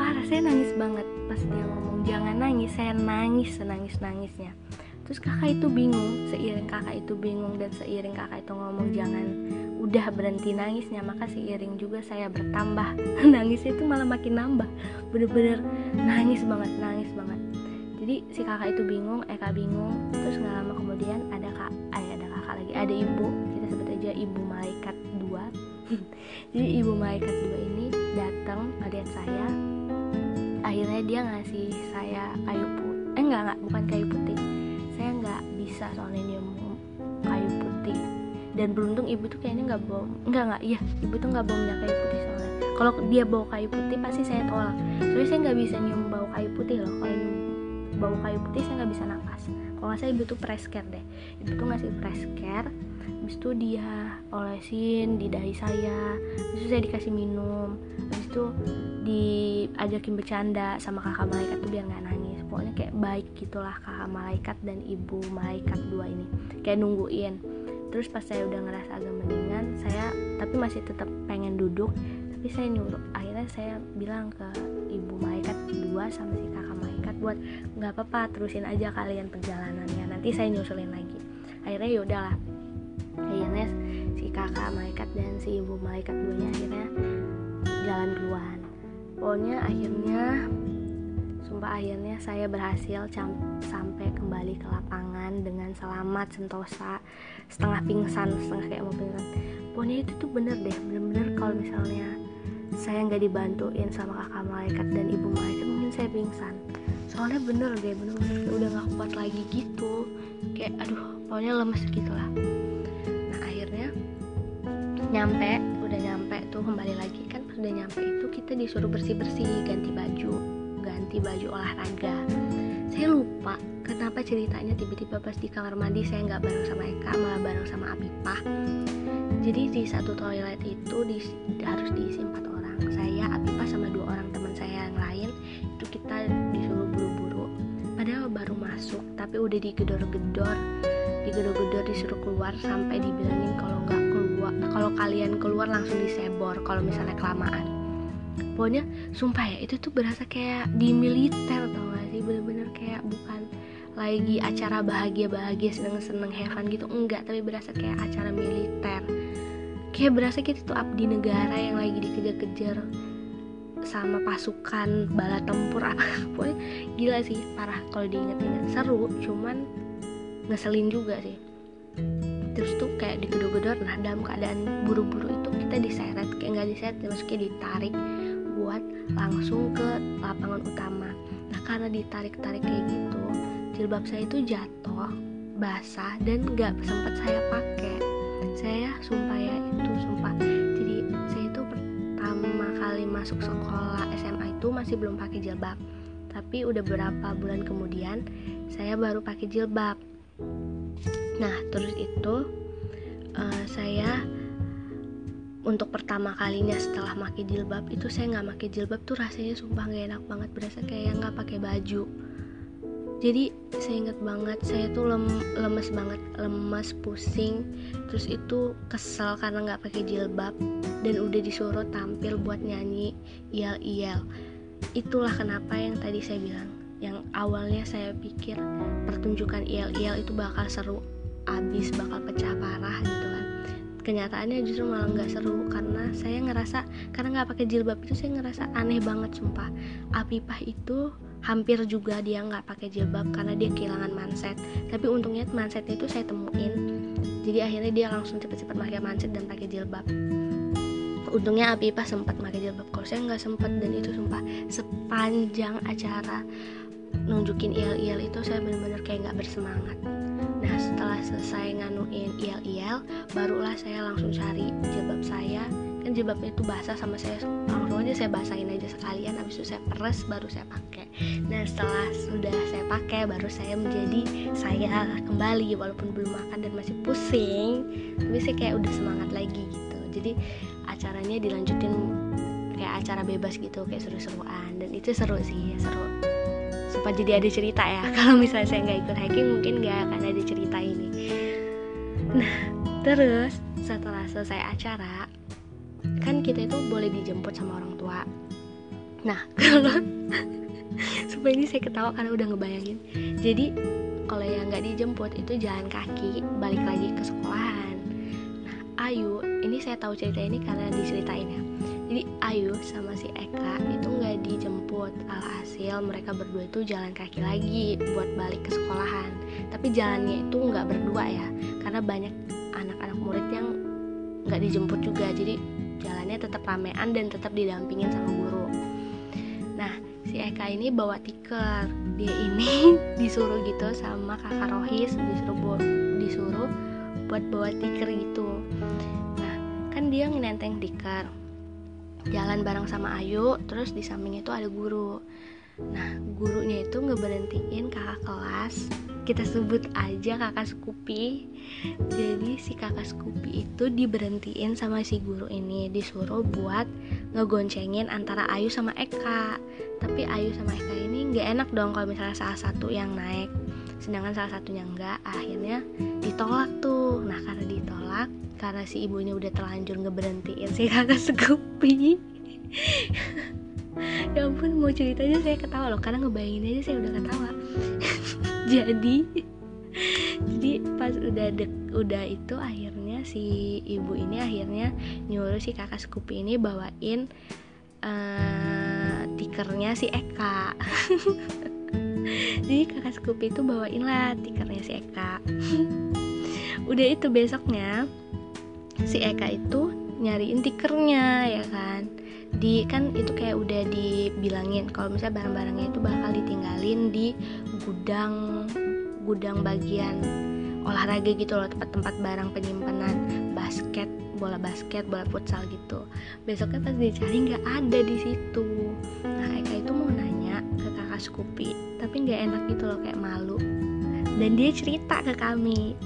Parah saya nangis banget pas dia ngomong jangan nangis saya nangis senangis nangisnya terus kakak itu bingung seiring kakak itu bingung dan seiring kakak itu ngomong jangan udah berhenti nangisnya. Maka seiring juga saya bertambah. *laughs* Nangis itu malah makin nambah. Bener-bener nangis banget nangis banget. Jadi si kakak itu bingung Eka bingung. Terus nggak lama kemudian ada kak eh, ada kakak lagi ada ibu. Kita sebut aja ibu malaikat dua. *laughs* Jadi ibu malaikat dua ini datang ngeliat saya. Akhirnya dia ngasih saya kayu putih. Eh enggak enggak bukan kayu putih. nggak bisa soalnya nyium kayu putih. Dan beruntung ibu tuh kayaknya nggak bawa enggak enggak iya ibu tuh nggak bawa minyak kayu putih soalnya. Kalau dia bawa kayu putih pasti saya tolak. Soalnya saya nggak bisa nyium bau kayu putih loh. Kalau nyium bau kayu putih saya nggak bisa nafas kalau nggak saya ibu tuh press care deh. Ibu tuh ngasih press care habis itu dia olesin di dahi saya habis itu saya dikasih minum habis itu diajakin bercanda sama kakak malaikat tuh biar nggak nangis pokoknya kayak baik gitulah kakak malaikat dan ibu malaikat dua ini. Kayak nungguin. Terus pas saya udah ngerasa agak mendingan saya tapi masih tetap pengen duduk tapi saya nyuruh. Akhirnya saya bilang ke ibu malaikat dua sama si kakak malaikat buat nggak apa-apa terusin aja kalian perjalanannya nanti saya nyusulin lagi. Akhirnya ya udahlah. Akhirnya si kakak malaikat dan si ibu malaikat duanya akhirnya jalan duluan. Pokoknya akhirnya sumpah akhirnya saya berhasil sampai kembali ke lapangan dengan selamat sentosa setengah pingsan setengah kayak mau pingsan pokoknya itu tuh bener deh bener-bener kalau misalnya saya nggak dibantuin sama kakak malaikat dan ibu malaikat mungkin saya pingsan. Soalnya bener deh bener-bener udah nggak kuat lagi gitu. Kayak aduh pokoknya lemes gitu lah nah akhirnya nyampe udah nyampe tuh kembali lagi kan pas udah nyampe itu kita disuruh bersih-bersih ganti baju ganti baju olahraga. Saya lupa kenapa ceritanya tiba-tiba pas di kamar mandi saya nggak bareng sama Eka malah bareng sama Apipah jadi di satu toilet itu di, harus diisi empat orang. Saya Apipah sama dua orang teman saya yang lain. Itu kita disuruh buru-buru. Padahal baru masuk tapi udah digedor-gedor. Digedor-gedor disuruh keluar sampai dibilangin kalau nggak keluar kalau kalian keluar langsung disebor kalau misalnya kelamaan pokoknya sumpah ya itu tuh berasa kayak di militer tau gak sih? Bener-bener kayak bukan lagi acara bahagia-bahagia seneng-seneng heaven gitu. Enggak tapi berasa kayak acara militer. Kayak berasa kita tuh abdi negara yang lagi dikejar-kejar sama pasukan bala tempur. Apa *laughs* pokoknya gila sih parah kalau diinget-inget seru cuman ngeselin juga sih. Terus tuh kayak digedor-gedor nah dalam keadaan buru-buru itu kita diseret. Kayak nggak diseret maksudnya ditarik langsung ke lapangan utama. Nah karena ditarik-tarik kayak gitu jilbab saya itu jatuh basah dan nggak sempat saya pakai. Saya sumpah ya itu sumpah. Jadi saya itu pertama kali masuk sekolah SMA itu masih belum pakai jilbab. Tapi udah berapa bulan kemudian saya baru pakai jilbab. Nah terus itu uh, saya untuk pertama kalinya setelah pakai jilbab itu saya nggak pakai jilbab tuh rasanya sumpah nggak enak banget berasa kayak nggak pakai baju. Jadi saya inget banget saya tuh lem, lemes banget lemes pusing terus itu kesel karena nggak pakai jilbab dan udah disuruh tampil buat nyanyi iel iel itulah kenapa yang tadi saya bilang yang awalnya saya pikir pertunjukan iel iel itu bakal seru abis bakal pecah parah gitu kan kenyataannya justru malah nggak seru karena saya ngerasa karena nggak pakai jilbab itu saya ngerasa aneh banget sumpah. Apipah itu hampir juga dia nggak pakai jilbab karena dia kehilangan manset tapi untungnya mansetnya itu saya temuin. Jadi akhirnya dia langsung cepet-cepet pakai manset dan pakai jilbab. Untungnya Apipah sempat pakai jilbab. Kalau saya nggak sempat dan itu sumpah sepanjang acara nunjukin iel-iel itu saya benar-benar kayak nggak bersemangat Nah setelah selesai nganuin iel-iel Barulah saya langsung cari jilbab saya. Kan jilbabnya itu basah sama saya Langsung aja saya basahin aja sekalian Habis itu saya peres baru saya pakai. Nah setelah sudah saya pakai Baru saya menjadi saya kembali Walaupun belum makan dan masih pusing Tapi saya kayak udah semangat lagi gitu. Jadi acaranya dilanjutin kayak acara bebas gitu Kayak seru-seruan. Dan itu seru sih seru supaya jadi ada cerita ya. *laughs* Kalau misalnya saya nggak ikut hiking mungkin nggak akan ada cerita ini. Nah terus setelah selesai acara kan kita itu boleh dijemput sama orang tua. Nah *laughs* kalau supaya ini saya ketawa karena udah ngebayangin. Jadi kalau yang nggak dijemput itu jalan kaki balik lagi ke sekolahan. Nah Ayu ini saya tahu cerita ini karena diceritain ya jadi Ayu sama si Eka itu nggak dijemput. Alhasil mereka berdua itu jalan kaki lagi buat balik ke sekolahan. Tapi jalannya itu nggak berdua ya karena banyak anak-anak murid yang nggak dijemput juga. Jadi jalannya tetap ramean dan tetap didampingin sama guru. Nah si Eka ini bawa tiker. Dia ini *laughs* disuruh gitu sama kakak Rohis disuruh disuruh buat bawa tiker gitu. Nah kan dia ngenenteng tiker jalan bareng sama Ayu terus di samping itu ada guru. Nah gurunya itu ngeberhentiin kakak kelas. Kita sebut aja kakak Scoopy. Jadi si kakak Scoopy itu diberhentiin sama si guru ini disuruh buat ngegoncengin antara Ayu sama Eka. Tapi Ayu sama Eka ini nggak enak dong kalau misalnya salah satu yang naik. Sedangkan salah satunya enggak akhirnya ditolak tuh. Nah karena ditolak karena si ibu ini udah terlanjur ngeberhentiin si kakak Scoopy *laughs* ya ampun mau ceritanya saya ketawa loh karena ngebayangin aja saya udah ketawa. *laughs* Jadi jadi pas udah dek udah itu akhirnya si ibu ini akhirnya nyuruh si kakak Scoopy ini bawain uh, tikernya si Eka. *laughs* Jadi kakak Scoopy itu bawain lah tikernya si Eka udah itu besoknya si Eka itu nyariin tikernya ya kan? Di kan itu kayak udah dibilangin kalau misalnya barang-barangnya itu bakal ditinggalin di gudang gudang bagian olahraga gitu loh tempat-tempat barang penyimpanan basket bola basket bola futsal gitu. Besoknya pas dicari nggak ada di situ. Nah Eka itu mau nanya ke kakak Scoopy tapi nggak enak gitu loh kayak malu dan dia cerita ke kami.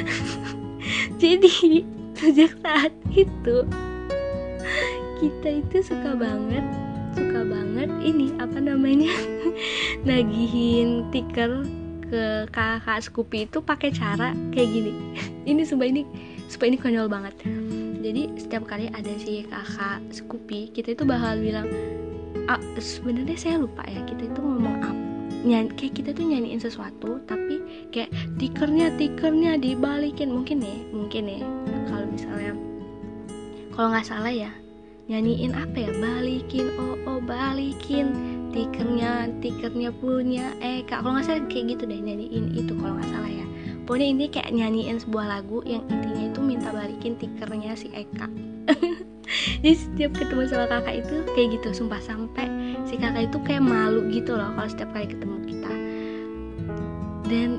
*laughs* Jadi sejak saat itu kita itu suka banget suka banget ini apa namanya *laughs* nagihin tiker ke kakak Scoopy itu pakai cara kayak gini. Ini sumpah ini sumpah ini konyol banget. Jadi setiap kali ada si kakak Scoopy kita itu bakal bilang ah, sebenarnya saya lupa ya kita itu ngomong apa nyanyi kayak kita tuh nyanyiin sesuatu tapi kayak tikernya tikernya dibalikin. Mungkin ya mungkin ya. Kalau misalnya kalau nggak salah ya nyanyiin apa ya? Balikin oh oh balikin. Tikernya tikernya punya eh kak kalau nggak salah kayak gitu deh nyanyiin itu kalau nggak salah ya. Pokoknya ini kayak nyanyiin sebuah lagu yang intinya itu minta balikin tikernya si Eka *laughs* *laughs* jadi setiap ketemu sama kakak itu kayak gitu sumpah sampai si kakak itu kayak malu gitu loh kalau setiap kali ketemu kita. Dan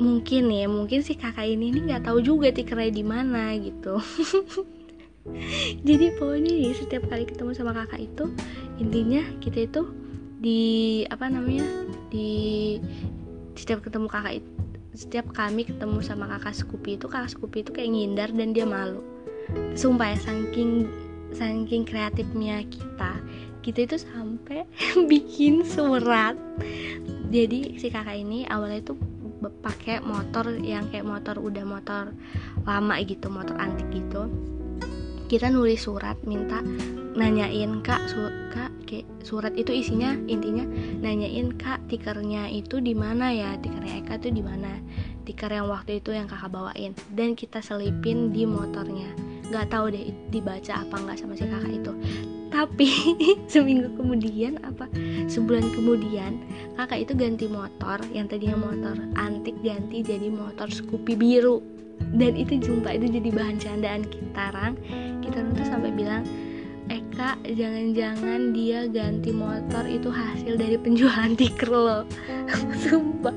mungkin ya mungkin si kakak ini ini nggak tahu juga tikernya di mana gitu. *laughs* Jadi pokoknya ya setiap kali ketemu sama kakak itu intinya kita itu di apa namanya di setiap ketemu kakak itu setiap kami ketemu sama kakak Scoopy itu kakak Scoopy itu kayak ngindar dan dia malu sumpah ya saking saking kreatifnya kita. Kita itu sampai *laughs* bikin surat. Jadi si kakak ini awalnya itu pakai motor yang kayak motor udah motor lama gitu motor antik gitu. Kita nulis surat minta nanyain kak su kak kayak surat itu isinya intinya nanyain kak tikernya itu di mana ya? Tikernya Eka tuh di mana tiker yang waktu itu yang kakak bawain. Dan kita selipin di motornya nggak tahu deh dibaca apa nggak sama si kakak itu. Tapi *laughs* seminggu kemudian apa sebulan kemudian kakak itu ganti motor yang tadinya motor antik ganti jadi motor Scoopy biru. Dan itu jumpa itu jadi bahan candaan kita rang. Kita tuh sampai bilang Eka jangan-jangan dia ganti motor itu hasil dari penjualan tiker lo. *laughs* Sumpah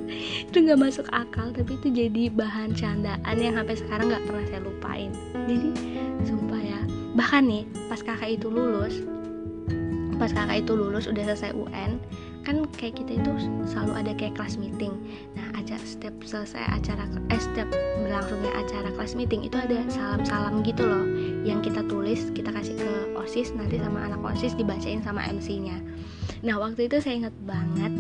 itu nggak masuk akal tapi itu jadi bahan candaan yang sampai sekarang nggak pernah saya lupain. Jadi sumpah ya. Bahkan nih pas kakak itu lulus pas kakak itu lulus udah selesai UN kan kayak kita itu selalu ada kayak kelas meeting. Nah aja setiap selesai acara eh setiap berlangsungnya acara kelas meeting itu ada salam-salam gitu loh. Yang kita tulis kita kasih ke osis nanti sama anak osis dibacain sama MC-nya nah waktu itu saya inget banget.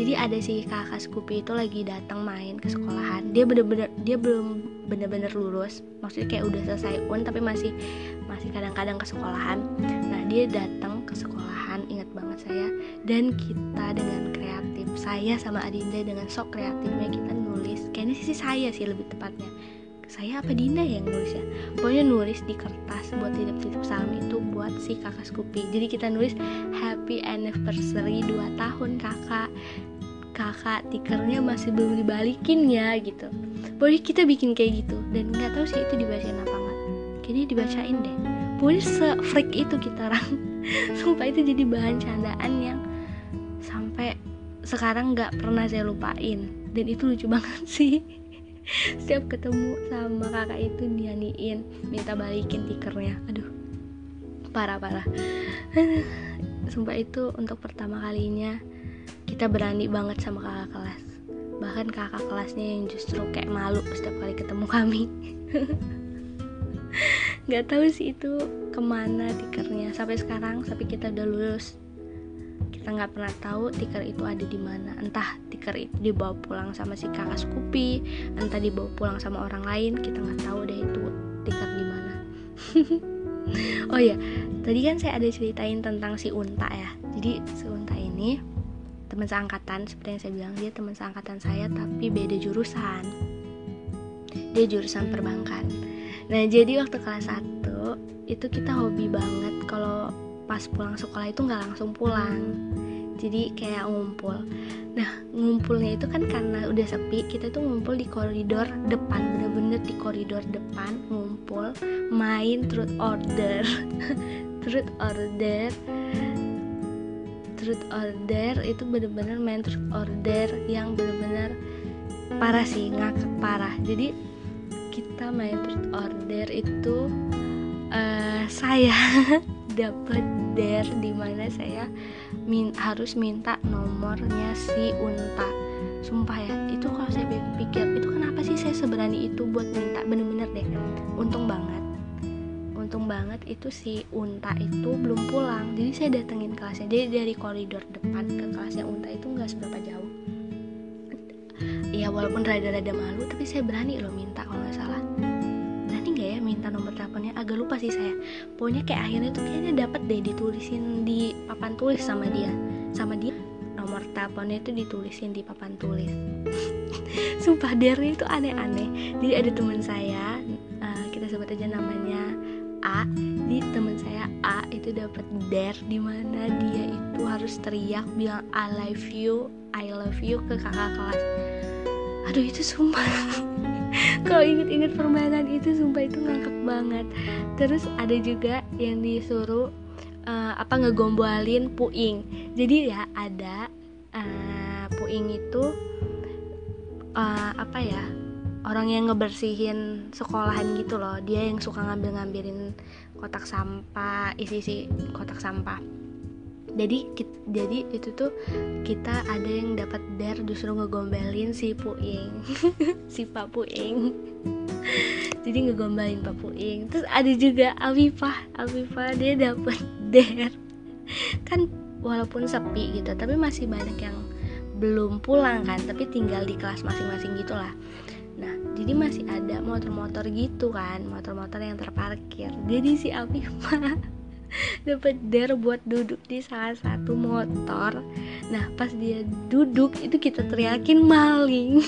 Jadi ada si kakak Scoopy itu lagi datang main ke sekolahan. Dia bener-bener dia belum bener-bener lulus. Maksudnya kayak udah selesai UN tapi masih masih kadang-kadang ke sekolahan. Nah dia datang ke sekolahan ingat banget saya. Dan kita dengan kreatif saya sama Adinda dengan sok kreatifnya kita nulis. Kayaknya sih saya sih lebih tepatnya saya apa Dinda yang nulis ya? Pokoknya nulis di kertas buat titip-titip salam itu buat si kakak Scoopy. Jadi kita nulis happy anniversary 2 tahun kakak. Kakak tikernya masih belum dibalikin ya gitu. Pokoknya kita bikin kayak gitu. Dan nggak tahu sih itu dibacain apa enggak kayaknya dibacain deh. Pokoknya se-freak itu kita orang. *laughs* Sumpah itu jadi bahan candaan yang sampai sekarang nggak pernah saya lupain. Dan itu lucu *laughs* banget sih setiap ketemu sama kakak itu nyanyiin minta balikin tikernya. Aduh parah parah. *sighs* Sumpah itu untuk pertama kalinya kita berani banget sama kakak kelas. Bahkan kakak kelasnya yang justru kayak malu setiap kali ketemu kami. *laughs* Nggak tahu sih itu ke mana tikernya. Sampai sekarang sampai kita udah lulus kita nggak pernah tahu tikar itu ada di mana. Entah tikar itu dibawa pulang sama si kakak Scoopy entah dibawa pulang sama orang lain kita nggak tahu deh itu tikar di mana. *laughs* Oh ya tadi kan saya ada ceritain tentang si unta ya. Jadi si unta ini teman seangkatan seperti yang saya bilang dia teman seangkatan saya tapi beda jurusan. Dia jurusan perbankan. Nah jadi waktu kelas 1 itu kita hobi banget kalau pas pulang sekolah itu nggak langsung pulang. Jadi kayak ngumpul. Nah ngumpulnya itu kan karena udah sepi kita tuh ngumpul di koridor depan bener-bener di koridor depan ngumpul main truth order. *laughs* Truth order. Truth order itu bener-bener main truth order yang bener-bener parah sih ngakak parah. Jadi kita main truth order itu uh, saya *laughs* dapat dare di mana saya min harus minta nomornya si unta. Sumpah ya itu kalau saya pikir itu kenapa sih saya seberani itu buat minta? Bener-bener deh untung banget. Untung banget itu si unta itu belum pulang. Jadi saya datengin kelasnya. Jadi dari koridor depan ke kelasnya unta itu nggak seberapa jauh. Ya walaupun rada-rada malu tapi saya berani loh minta kalau nggak salah minta nomor teleponnya. Agak lupa sih saya. Pokoknya kayak akhirnya tuh kayaknya dapat deh ditulisin di papan tulis sama dia. Sama dia. Nomor teleponnya itu ditulisin di papan tulis. *laughs* Sumpah dari itu aneh-aneh. Jadi ada teman saya uh, kita sebut aja namanya A. Di teman saya A itu dapat dare di mana dia itu harus teriak bilang I love you I love you ke kakak kelas. Aduh itu sumpah *laughs* *laughs* kalau inget-inget permainan itu sumpah itu ngangkep banget. Terus ada juga yang disuruh uh, apa ngegombalin puing. Jadi ya ada uh, puing itu uh, apa ya orang yang ngebersihin sekolahan gitu loh. Dia yang suka ngambil-ngambilin kotak sampah isi-isi kotak sampah jadi jadi itu tuh kita ada yang dapat dare justru ngegombalin si Puing. *laughs* Si Pak Puing. Jadi ngegombalin Pak Puing. Terus ada juga Afifah. Afifah dia dapat dare kan walaupun sepi gitu tapi masih banyak yang belum pulang kan tapi tinggal di kelas masing-masing gitulah. Nah jadi masih ada motor-motor gitu kan motor-motor yang terparkir. Jadi si Afifah *laughs* *laughs* dapat dare buat duduk di salah satu motor. Nah pas dia duduk itu kita teriakin maling. *laughs*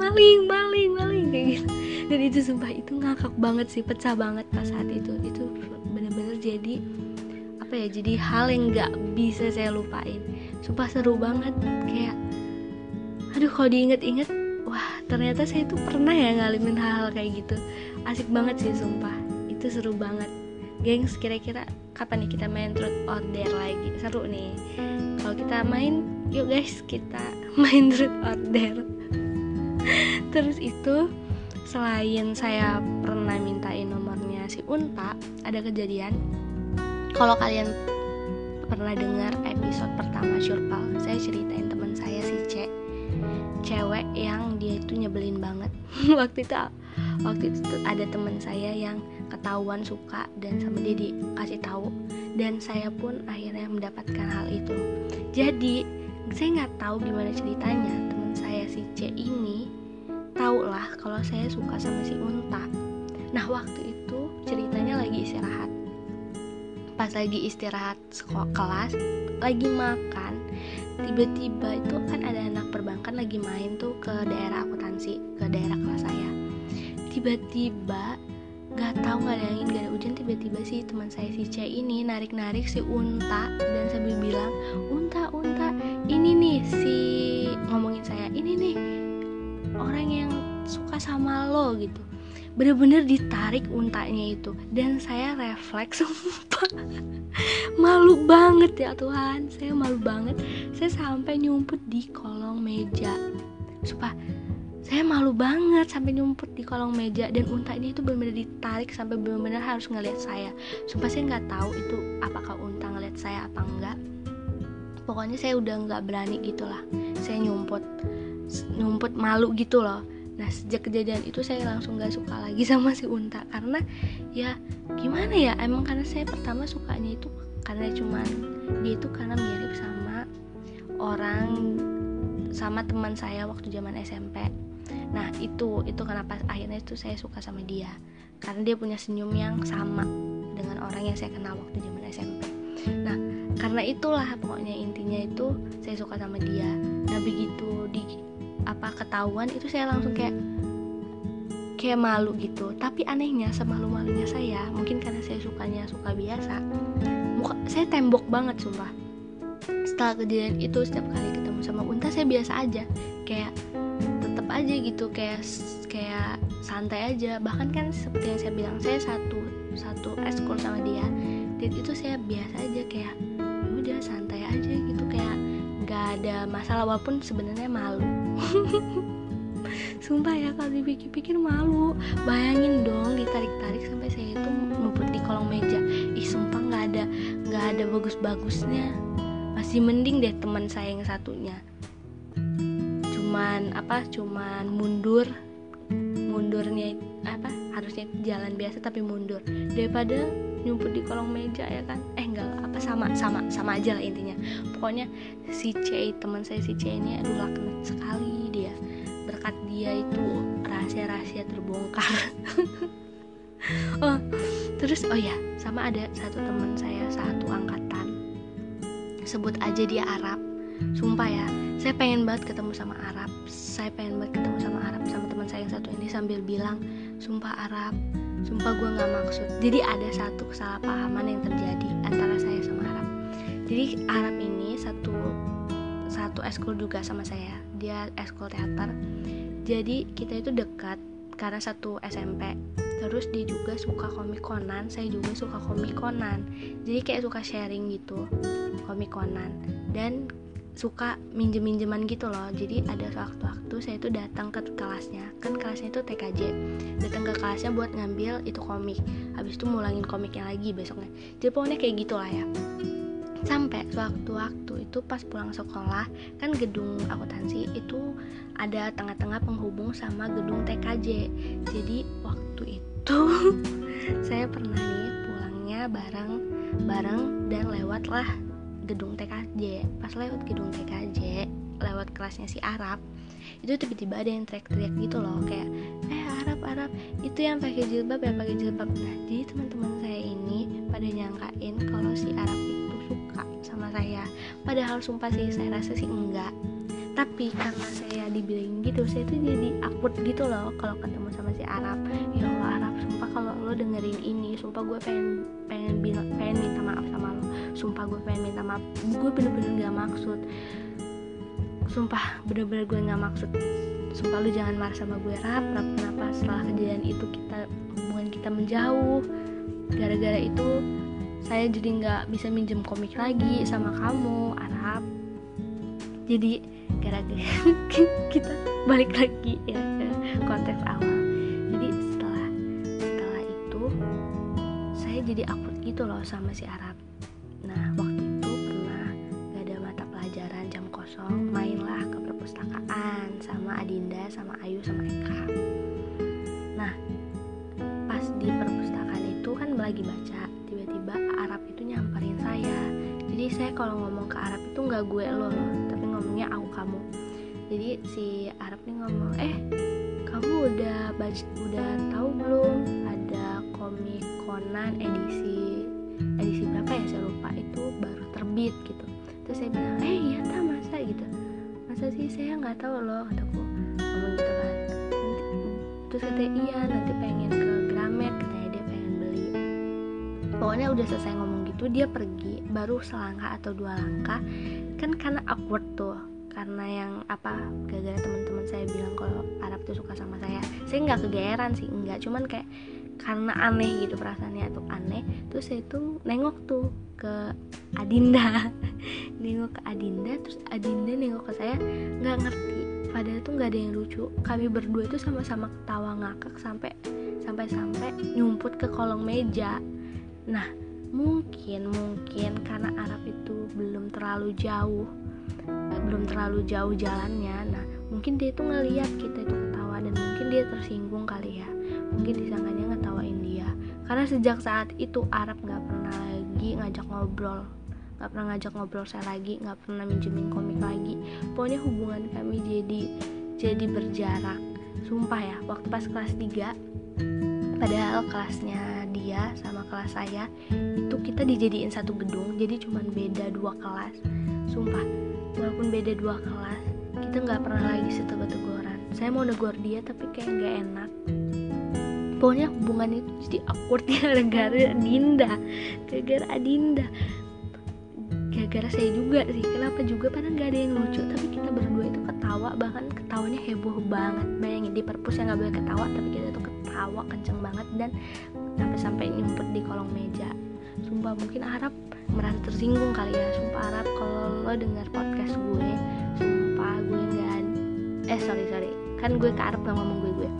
Maling maling maling kayak gitu. Dan itu sumpah itu ngakak banget sih pecah banget pas saat itu. Itu bener-bener jadi apa ya jadi hal yang nggak bisa saya lupain. Sumpah seru banget kayak aduh kalau diinget-inget wah ternyata saya itu pernah ya ngalimin hal-hal kayak gitu. Asik banget sih sumpah. Itu seru banget gengs kira-kira kapan nih kita main truth or dare lagi? Seru nih. Kalau kita main yuk guys kita *laughs* main truth or dare. Terus itu selain saya pernah mintain nomornya si Unta ada kejadian. Kalau kalian pernah dengar episode pertama Surpal saya ceritain teman saya si C cewek yang dia itu nyebelin banget. *laughs* Waktu itu waktu itu ada teman saya yang ketahuan suka dan sama dia dikasih tahu. Dan saya pun akhirnya mendapatkan hal itu. Jadi saya nggak tahu gimana ceritanya. Teman saya si C ini lah kalau saya suka sama si Unta. Nah waktu itu ceritanya lagi istirahat. Pas lagi istirahat sekolah kelas lagi makan tiba-tiba itu kan ada anak perbankan lagi main tuh ke daerah akuntansi ke daerah kelas saya. Tiba-tiba gak tahu nggak ada angin gak ada hujan tiba-tiba sih teman saya si C ini narik-narik si unta dan sambil bilang unta unta ini nih si ngomongin saya ini nih orang yang suka sama lo gitu. Bener-bener ditarik untanya itu dan saya refleks *laughs* sumpah. Malu banget ya Tuhan saya malu banget. Saya sampai nyumput di kolong meja. Sumpah saya malu banget sampai nyumput di kolong meja dan unta ini itu benar-benar ditarik sampai benar-benar harus ngeliat saya. Sumpah saya nggak tahu itu apakah unta ngeliat saya apa enggak. Pokoknya saya udah nggak berani gitulah saya nyumput nyumput malu gitu loh. Nah sejak kejadian itu saya langsung gak suka lagi *laughs* sama si unta karena ya gimana ya emang karena saya pertama sukanya itu karena cuman dia itu karena mirip sama orang sama teman saya waktu zaman SMP nah itu itu kenapa akhirnya itu saya suka sama dia. Karena dia punya senyum yang sama dengan orang yang saya kenal waktu zaman SMP nah karena itulah pokoknya intinya itu saya suka sama dia. Nah begitu di apa ketahuan itu saya langsung kayak kayak malu gitu. Tapi anehnya semalu-malunya saya mungkin karena saya sukanya suka biasa muka saya tembok banget sumpah. Setelah kejadian itu setiap kali ketemu sama Unta saya biasa aja. Kayak tetap aja gitu kayak kayak santai aja. Bahkan kan seperti yang saya bilang saya satu satu eskul sama dia dan itu saya biasa aja kayak ya udah santai aja gitu. Kayak nggak ada masalah walaupun sebenarnya malu. *laughs* Sumpah ya kalau dipikir-pikir malu. Bayangin dong ditarik-tarik sampai saya itu ngumpet di kolong meja. Ih sumpah nggak ada nggak ada bagus-bagusnya. Masih mending deh teman saya yang satunya cuman apa cuman mundur. Mundurnya apa harusnya jalan biasa tapi mundur. Daripada nyumput di kolong meja ya kan? Eh enggak apa sama sama sama aja lah intinya. Pokoknya si C teman saya si C ini aduh laknat sekali dia. Berkat dia itu rahasia-rahasia terbongkar. *laughs* Oh terus oh ya sama ada satu teman saya satu angkatan. Sebut aja dia Arab sumpah ya saya pengen banget ketemu sama Arab. Saya pengen banget ketemu sama Arab sama teman saya yang satu ini sambil bilang sumpah Arab sumpah gue nggak maksud. Jadi ada satu kesalahpahaman yang terjadi antara saya sama Arab. Jadi Arab ini satu satu eskul juga sama saya. Dia eskul teater. Jadi kita itu dekat karena satu SMP terus dia juga suka komik Conan saya juga suka komik Conan. Jadi kayak suka sharing gitu komik Conan. Dan suka minjem minjeman gitu loh. Jadi ada waktu-waktu saya itu datang ke kelasnya. Kan kelasnya itu TKJ datang ke kelasnya buat ngambil itu komik. Habis itu mulangin komiknya lagi besoknya. Jadi pokoknya kayak gitulah ya. Sampai sewaktu-waktu itu pas pulang sekolah kan gedung akuntansi itu ada tengah-tengah penghubung sama gedung TKJ jadi waktu itu *laughs* saya pernah nih pulangnya bareng bareng dan lewatlah gedung TKJ pas lewat gedung TKJ lewat kelasnya si Arab itu tiba-tiba ada yang teriak-teriak gitu loh kayak eh Arab Arab itu yang pakai jilbab ya pakai jilbab. Nah jadi teman-teman saya ini pada nyangkain kalau si Arab itu suka sama saya. Padahal sumpah sih saya rasa sih enggak. Tapi karena saya dibilang gitu saya tuh jadi akut gitu loh kalau ketemu sama si Arab. Ya Allah Arab lo dengerin ini. Sumpah gue pengen pengen bilang pengen minta maaf sama lo. Sumpah gue pengen minta maaf. Gue bener-bener gak maksud. Sumpah bener-bener gue gak maksud. Sumpah lu jangan marah sama gue. Rap rap kenapa? Setelah kejadian itu kita hubungan kita menjauh. Gara-gara itu saya jadi nggak bisa minjem komik lagi sama kamu Arab. Jadi gara-gara *laughs* kita balik lagi ya ke konteks awal jadi akut gitu loh sama si Arab. Nah waktu itu pernah gak ada mata pelajaran jam kosong mainlah ke perpustakaan sama Adinda sama Ayu sama Eka. Nah pas di perpustakaan itu kan lagi baca tiba-tiba Arab itu nyamperin saya. Jadi saya kalau ngomong ke Arab itu nggak gue lo loh tapi ngomongnya aku kamu. Jadi si Arab nih ngomong eh kamu udah baca udah tahu belum ada komik Conan edisi edisi berapa ya saya lupa. Itu baru terbit gitu. Terus saya bilang eh iya tak masa gitu. Masa sih? Saya nggak tahu loh kataku ngomong gitu kan. Terus katanya iya nanti pengen ke Gramet katanya dia pengen beli. Pokoknya udah selesai ngomong gitu dia pergi. Baru selangkah atau dua langkah kan karena awkward tuh. Karena yang apa gara-gara teman-teman saya bilang kalau Arab tuh suka sama saya. Saya nggak kegeeran sih nggak. Cuman kayak karena aneh gitu perasaannya tuh aneh. Terus saya tuh nengok tuh ke Adinda. *laughs* Nengok ke Adinda terus Adinda nengok ke saya nggak ngerti. Padahal tuh nggak ada yang lucu. Kami berdua itu sama-sama ketawa ngakak sampai sampai sampai nyumput ke kolong meja. Nah mungkin mungkin karena Arab itu belum terlalu jauh belum terlalu jauh jalannya. Nah mungkin dia itu ngeliat kita itu ketawa dan mungkin dia tersinggung kali ya. Mungkin disangkanya ngetawain dia karena sejak saat itu Arab nggak pernah lagi ngajak ngobrol. Nggak pernah ngajak ngobrol saya lagi nggak pernah minjemin komik lagi. Pokoknya hubungan kami jadi jadi berjarak. Sumpah ya waktu pas kelas 3 padahal kelasnya dia sama kelas saya itu kita dijadiin satu gedung jadi cuman beda dua kelas. Sumpah walaupun beda dua kelas kita nggak pernah lagi setegur-teguran saya mau negor dia tapi kayak nggak enak pokoknya hubungan itu jadi awkward *laughs* gara-gara Dinda. Gara-gara Adinda gara-gara saya juga sih. Kenapa juga? Padahal nggak ada yang lucu. Tapi kita berdua itu ketawa bahkan ketawanya heboh banget. Bayangin di perpus yang nggak boleh ketawa tapi kita tuh ketawa kenceng banget dan sampai-sampai nyumpet di kolong meja. Sumpah mungkin Arab merasa tersinggung kali ya. Sumpah Arab kalau lo dengar podcast gue sumpah gue nggak eh sorry sorry kan gue ke Arab gak ngomong gue gue.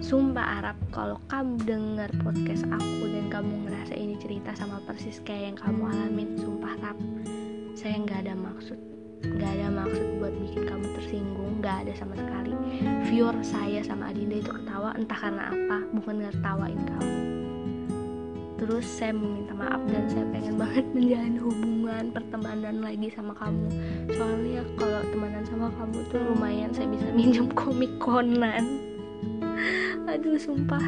Sumpah Arab kalau kamu dengar podcast aku dan kamu ngerasa ini cerita sama persis kayak yang kamu alamin sumpah Arab saya nggak ada maksud nggak ada maksud buat bikin kamu tersinggung nggak ada sama sekali. Viewer saya sama Adinda itu ketawa entah karena apa bukan ngertawain kamu terus saya meminta maaf dan saya pengen *laughs* banget menjalin hubungan pertemanan lagi sama kamu. Soalnya kalau temenan sama kamu tuh lumayan saya bisa minjem komik Conan *laughs* aduh sumpah.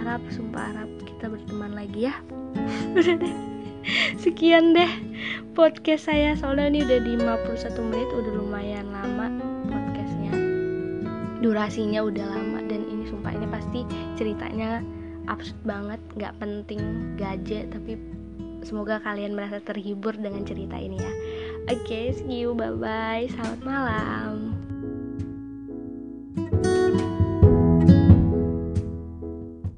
Harap sumpah harap kita berteman lagi ya. Udah *laughs* deh sekian deh podcast saya. Soalnya ini udah di 51 menit udah lumayan lama podcastnya. Durasinya udah lama dan ini sumpah ini pasti ceritanya absurd banget nggak penting gadget tapi semoga kalian merasa terhibur dengan cerita ini ya. Oke okay, see you bye bye selamat malam